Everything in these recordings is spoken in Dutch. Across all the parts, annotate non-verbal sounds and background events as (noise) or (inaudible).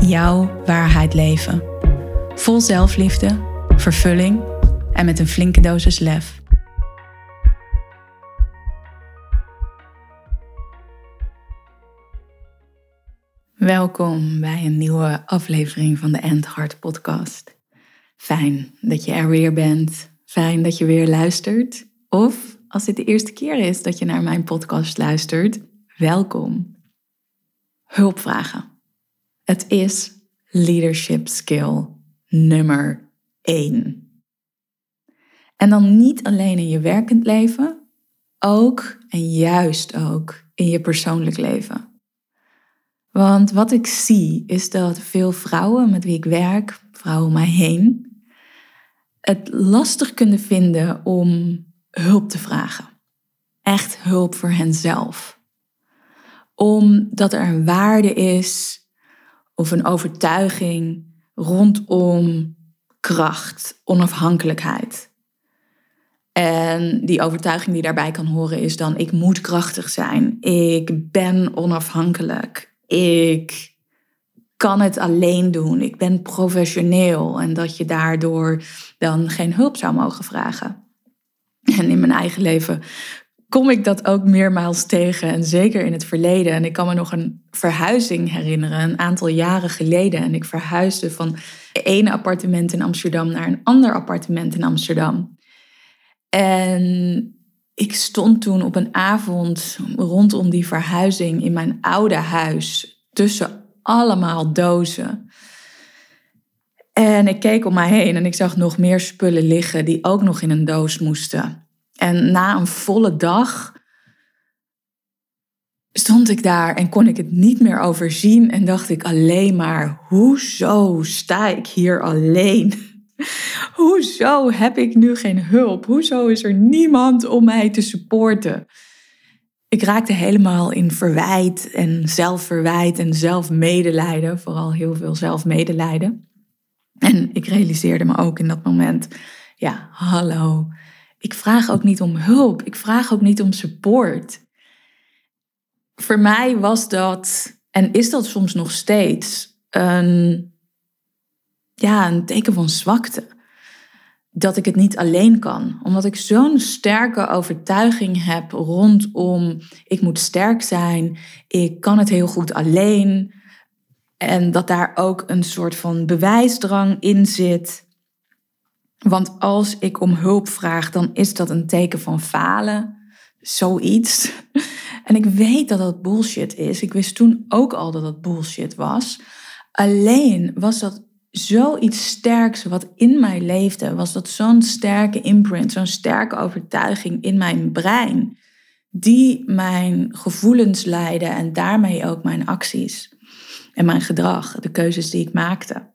jouw waarheid leven. Vol zelfliefde, vervulling en met een flinke dosis lef. Welkom bij een nieuwe aflevering van de End Heart Podcast. Fijn dat je er weer bent. Fijn dat je weer luistert. Of als dit de eerste keer is dat je naar mijn podcast luistert, welkom. Hulpvragen. Het is leadership skill nummer 1. En dan niet alleen in je werkend leven, ook en juist ook in je persoonlijk leven. Want wat ik zie is dat veel vrouwen met wie ik werk, vrouwen om mij heen, het lastig kunnen vinden om hulp te vragen. Echt hulp voor henzelf. Omdat er een waarde is of een overtuiging rondom kracht, onafhankelijkheid. En die overtuiging die daarbij kan horen is dan: ik moet krachtig zijn, ik ben onafhankelijk, ik kan het alleen doen, ik ben professioneel en dat je daardoor dan geen hulp zou mogen vragen. En in mijn eigen leven kom ik dat ook meermaals tegen. En zeker in het verleden. En ik kan me nog een verhuizing herinneren, een aantal jaren geleden. En ik verhuisde van ene appartement in Amsterdam naar een ander appartement in Amsterdam. En ik stond toen op een avond rondom die verhuizing in mijn oude huis tussen allemaal dozen. En ik keek om mij heen en ik zag nog meer spullen liggen die ook nog in een doos moesten. En na een volle dag stond ik daar en kon ik het niet meer overzien en dacht ik alleen maar, hoezo sta ik hier alleen? (laughs) Hoezo heb ik nu geen hulp? Hoezo is er niemand om mij te supporten? Ik raakte helemaal in verwijt en zelfverwijt en zelfmedelijden, vooral heel veel zelfmedelijden. En ik realiseerde me ook in dat moment, ja, hallo, ik vraag ook niet om hulp. Ik vraag ook niet om support. Voor mij was dat, en is dat soms nog steeds, een, ja, een teken van zwakte. Dat ik het niet alleen kan. Omdat ik zo'n sterke overtuiging heb rondom ik moet sterk zijn, ik kan het heel goed alleen. En dat daar ook een soort van bewijsdrang in zit. Want als ik om hulp vraag, dan is dat een teken van falen. Zoiets. (laughs) En ik weet dat dat bullshit is. Ik wist toen ook al dat dat bullshit was. Alleen was dat zoiets sterks wat in mij leefde. Was dat zo'n sterke imprint, zo'n sterke overtuiging in mijn brein. Die mijn gevoelens leidde en daarmee ook mijn acties. En mijn gedrag, de keuzes die ik maakte.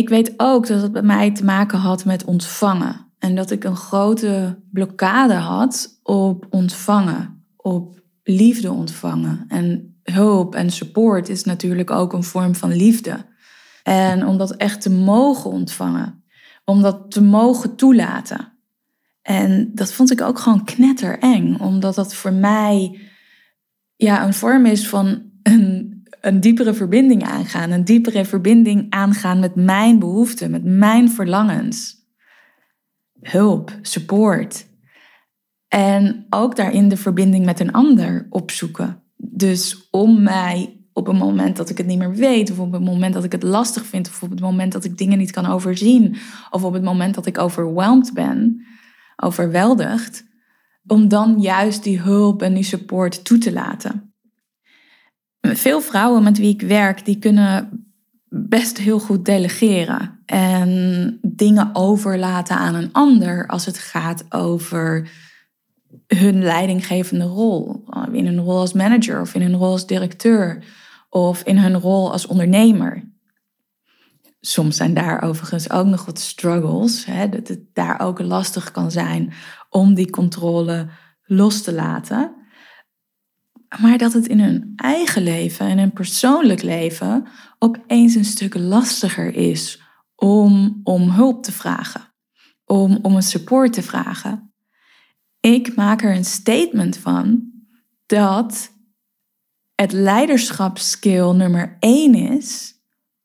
Ik weet ook dat het bij mij te maken had met ontvangen. En dat ik een grote blokkade had op ontvangen, op liefde ontvangen. En hulp en support is natuurlijk ook een vorm van liefde. En om dat echt te mogen ontvangen, om dat te mogen toelaten. En dat vond ik ook gewoon knettereng, omdat dat voor mij ja, een vorm is van een een diepere verbinding aangaan. Een diepere verbinding aangaan met mijn behoeften, met mijn verlangens. Hulp, support. En ook daarin de verbinding met een ander opzoeken. Dus om mij op een moment dat ik het niet meer weet, of op het moment dat ik het lastig vind, of op het moment dat ik dingen niet kan overzien, of op het moment dat ik overweldigd ben, overweldigd, om dan juist die hulp en die support toe te laten veel vrouwen met wie ik werk, die kunnen best heel goed delegeren. En dingen overlaten aan een ander als het gaat over hun leidinggevende rol. In een rol als manager of in een rol als directeur. of in hun rol als ondernemer. Soms zijn daar overigens ook nog wat struggles, hè, dat het daar ook lastig kan zijn om die controle los te laten. Maar dat het in hun eigen leven en hun persoonlijk leven opeens een stuk lastiger is om, om hulp te vragen, om, om een support te vragen. Ik maak er een statement van dat het leiderschapskill nummer één is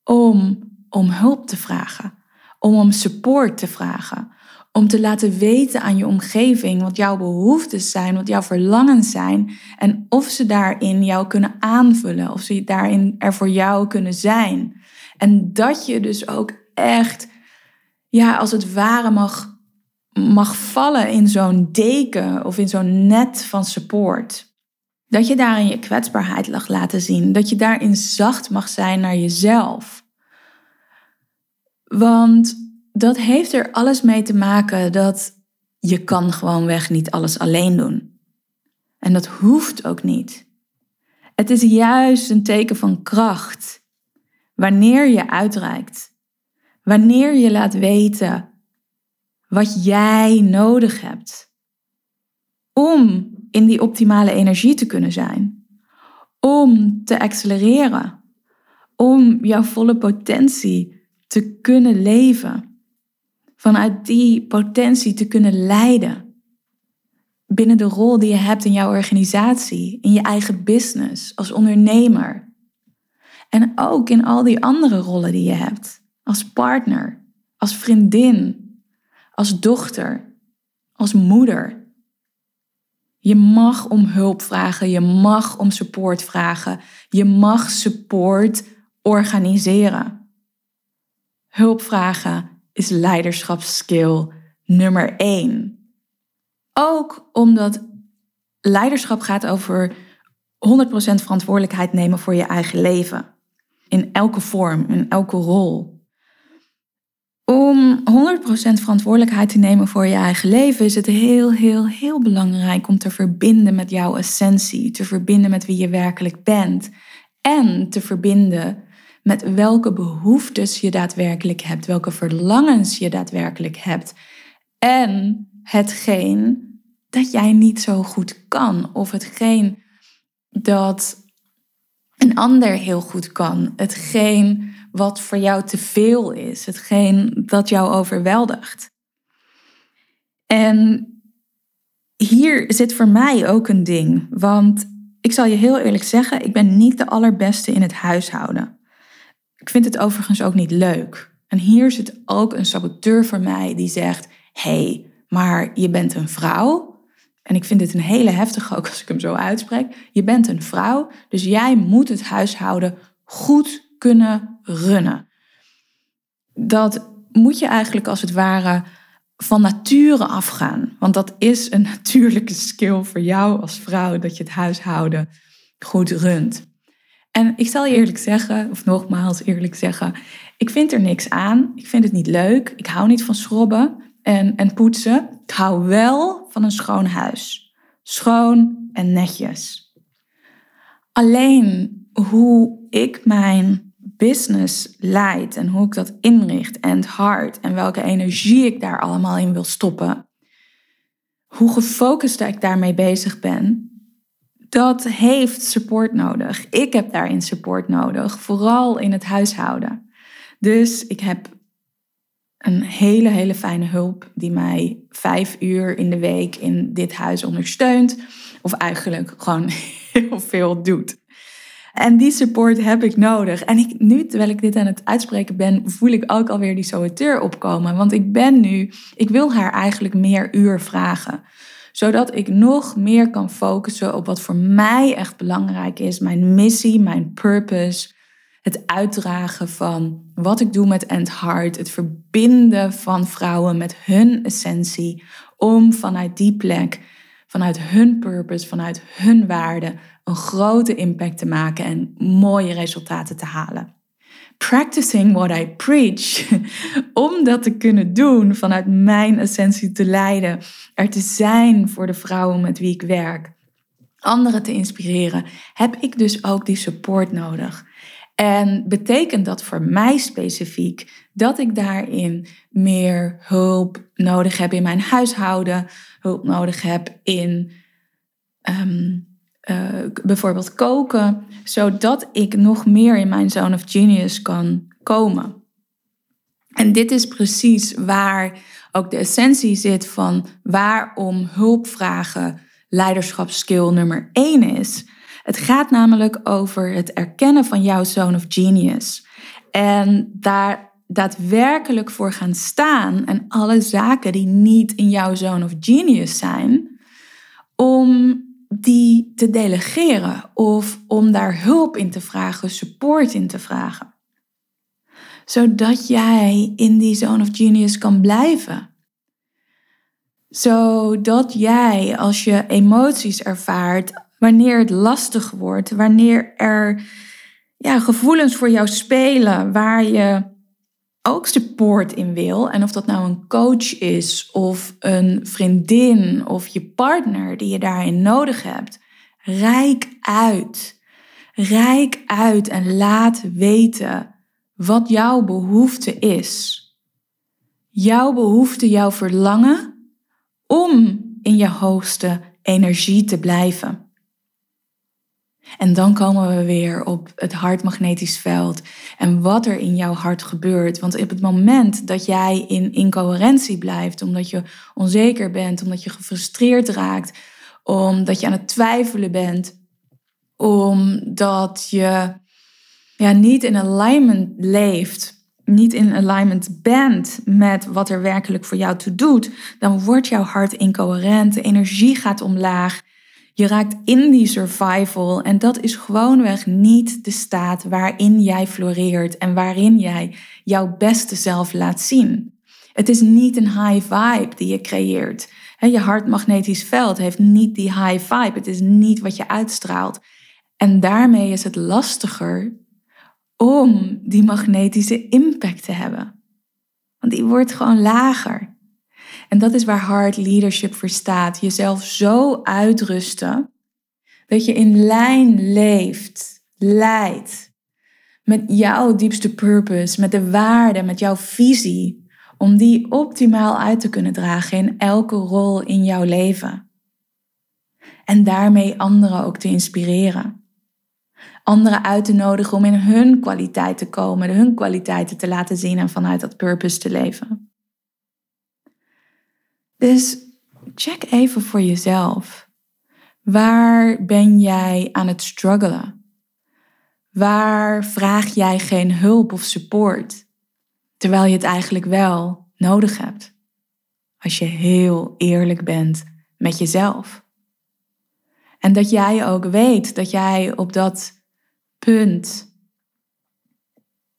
om, om hulp te vragen, om om support te vragen, om te laten weten aan je omgeving wat jouw behoeftes zijn, wat jouw verlangens zijn en of ze daarin jou kunnen aanvullen, of ze daarin er voor jou kunnen zijn. En dat je dus ook echt, ja, als het ware mag, mag vallen in zo'n deken of in zo'n net van support. Dat je daarin je kwetsbaarheid mag laten zien. Dat je daarin zacht mag zijn naar jezelf. Want dat heeft er alles mee te maken dat je kan gewoonweg niet alles alleen doen. En dat hoeft ook niet. Het is juist een teken van kracht wanneer je uitreikt. Wanneer je laat weten wat jij nodig hebt om in die optimale energie te kunnen zijn. Om te accelereren. Om jouw volle potentie te kunnen leven. Vanuit die potentie te kunnen leiden. Binnen de rol die je hebt in jouw organisatie, in je eigen business, als ondernemer. En ook in al die andere rollen die je hebt. Als partner, als vriendin, als dochter, als moeder je mag om hulp vragen, je mag om support vragen, je mag support organiseren. Hulp vragen is leiderschapsskill nummer één. Ook omdat leiderschap gaat over 100% verantwoordelijkheid nemen voor je eigen leven. In elke vorm, in elke rol. Om 100% verantwoordelijkheid te nemen voor je eigen leven is het heel, heel, heel belangrijk om te verbinden met jouw essentie, te verbinden met wie je werkelijk bent en te verbinden met welke behoeftes je daadwerkelijk hebt, welke verlangens je daadwerkelijk hebt en hetgeen dat jij niet zo goed kan of hetgeen dat een ander heel goed kan, hetgeen wat voor jou te veel is, hetgeen dat jou overweldigt. En hier zit voor mij ook een ding, want ik zal je heel eerlijk zeggen, ik ben niet de allerbeste in het huishouden. Ik vind het overigens ook niet leuk. En hier zit ook een saboteur voor mij die zegt: hey, maar je bent een vrouw. En ik vind dit een hele heftige ook als ik hem zo uitspreek. Je bent een vrouw, dus jij moet het huishouden goed kunnen runnen. Dat moet je eigenlijk als het ware van nature afgaan. Want dat is een (laughs) natuurlijke skill voor jou als vrouw, dat je het huishouden goed runt. En ik zal je eerlijk zeggen, of nogmaals eerlijk zeggen, ik vind er niks aan. Ik vind het niet leuk. Ik hou niet van schrobben en, en poetsen. Ik hou wel van een schoon huis. Schoon en netjes. Alleen hoe ik mijn business leidt en hoe ik dat inricht en het hart en welke energie ik daar allemaal in wil stoppen, hoe gefocust ik daarmee bezig ben, dat heeft support nodig. Ik heb daarin support nodig, vooral in het huishouden. Dus ik heb een hele, hele fijne hulp die mij vijf uur in de week in dit huis ondersteunt. Of eigenlijk gewoon (laughs) heel veel doet. En die support heb ik nodig. En ik, nu, terwijl ik dit aan het uitspreken ben, voel ik ook alweer die saboteur opkomen. Want ik ben nu, ik wil haar eigenlijk meer uur vragen. Zodat ik nog meer kan focussen op wat voor mij echt belangrijk is. Mijn missie, mijn purpose. Het uitdragen van wat ik doe met End Heart. Het verbinden van vrouwen met hun essentie. Om vanuit die plek, vanuit hun purpose, vanuit hun waarde een grote impact te maken en mooie resultaten te halen. Practicing what I preach. (laughs) Om dat te kunnen doen, vanuit mijn essentie te leiden, er te zijn voor de vrouwen met wie ik werk. anderen te inspireren, heb ik dus ook die support nodig. En betekent dat voor mij specifiek dat ik daarin meer hulp nodig heb in mijn huishouden, hulp nodig heb in ehm, eh, bijvoorbeeld koken, zodat ik nog meer in mijn zone of genius kan komen. En dit is precies waar ook de essentie zit van waarom hulpvragen leiderschapsskill nummer 1 is. Het gaat namelijk over het erkennen van jouw zone of genius. En daar daadwerkelijk voor gaan staan en alle zaken die niet in jouw zone of genius zijn, om die te delegeren of om daar hulp in te vragen, support in te vragen. Zodat jij in die zone of genius kan blijven. Zodat jij, als je emoties ervaart, wanneer het lastig wordt, wanneer er ja, gevoelens voor jou spelen waar je ook support in wil. En of dat nou een coach is of een vriendin of je partner die je daarin nodig hebt. Rijk uit. Rijk uit en laat weten wat jouw behoefte is. Jouw behoefte, jouw verlangen om in je hoogste energie te blijven. En dan komen we weer op het hartmagnetisch veld en wat er in jouw hart gebeurt. Want op het moment dat jij in incoherentie blijft, omdat je onzeker bent, omdat je gefrustreerd raakt, omdat je aan het twijfelen bent, omdat je ja, niet in alignment leeft, niet in alignment bent met wat er werkelijk voor jou toe doet, dan wordt jouw hart incoherent, de energie gaat omlaag je raakt in die survival en dat is gewoonweg niet de staat waarin jij floreert en waarin jij jouw beste zelf laat zien. Het is niet een high vibe die je creëert. Je hartmagnetisch veld heeft niet die high vibe. Het is niet wat je uitstraalt. En daarmee is het lastiger om die magnetische impact te hebben. Want die wordt gewoon lager. En dat is waar hard leadership voor staat. Jezelf zo uitrusten dat je in lijn leeft, leidt met jouw diepste purpose, met de waarde, met jouw visie, om die optimaal uit te kunnen dragen in elke rol in jouw leven. En daarmee anderen ook te inspireren. Anderen uit te nodigen om in hun kwaliteit te komen, hun kwaliteiten te laten zien en vanuit dat purpose te leven. Dus check even voor jezelf. Waar ben jij aan het struggelen? Waar vraag jij geen hulp of support, terwijl je het eigenlijk wel nodig hebt? Als je heel eerlijk bent met jezelf. En dat jij ook weet dat jij op dat punt,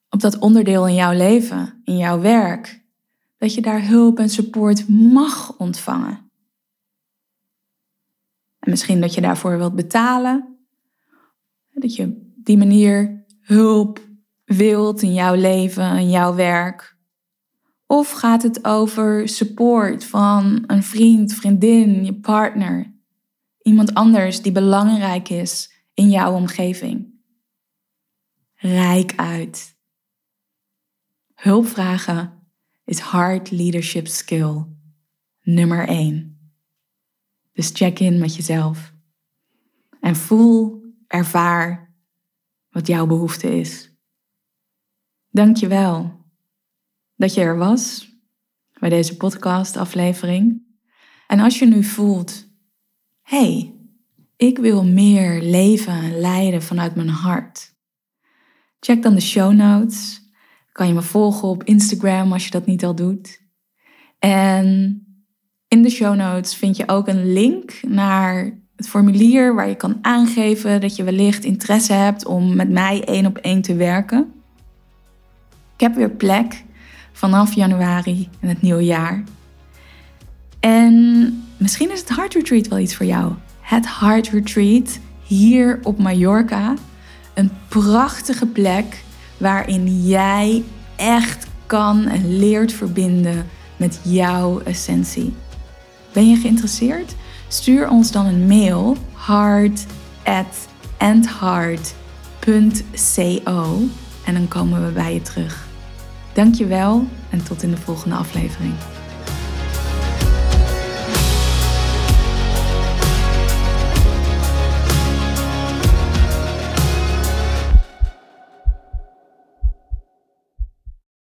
op dat onderdeel in jouw leven, in jouw werk, dat je daar hulp en support mag ontvangen. En misschien dat je daarvoor wilt betalen. Dat je op die manier hulp wilt in jouw leven, in jouw werk. Of gaat het over support van een vriend, vriendin, je partner, iemand anders die belangrijk is in jouw omgeving? Rijk uit. Hulp vragen is hard leadership skill nummer 1. Dus check in met jezelf en voel, ervaar wat jouw behoefte is. Dank je wel dat je er was bij deze podcast-aflevering. En als je nu voelt, hey, ik wil meer leven en leiden vanuit mijn hart. Check dan de show notes kan je me volgen op Instagram als je dat niet al doet. En in de show notes vind je ook een link naar het formulier waar je kan aangeven dat je wellicht interesse hebt om met mij één op één te werken. Ik heb weer plek vanaf januari in het nieuwe jaar. En misschien is het Heart Retreat wel iets voor jou. Het Heart Retreat hier op Mallorca. Een prachtige plek waarin jij echt kan en leert verbinden met jouw essentie. Ben je geïnteresseerd? Stuur ons dan een mail hard@endhard.co en dan komen we bij je terug. Dankjewel en tot in de volgende aflevering.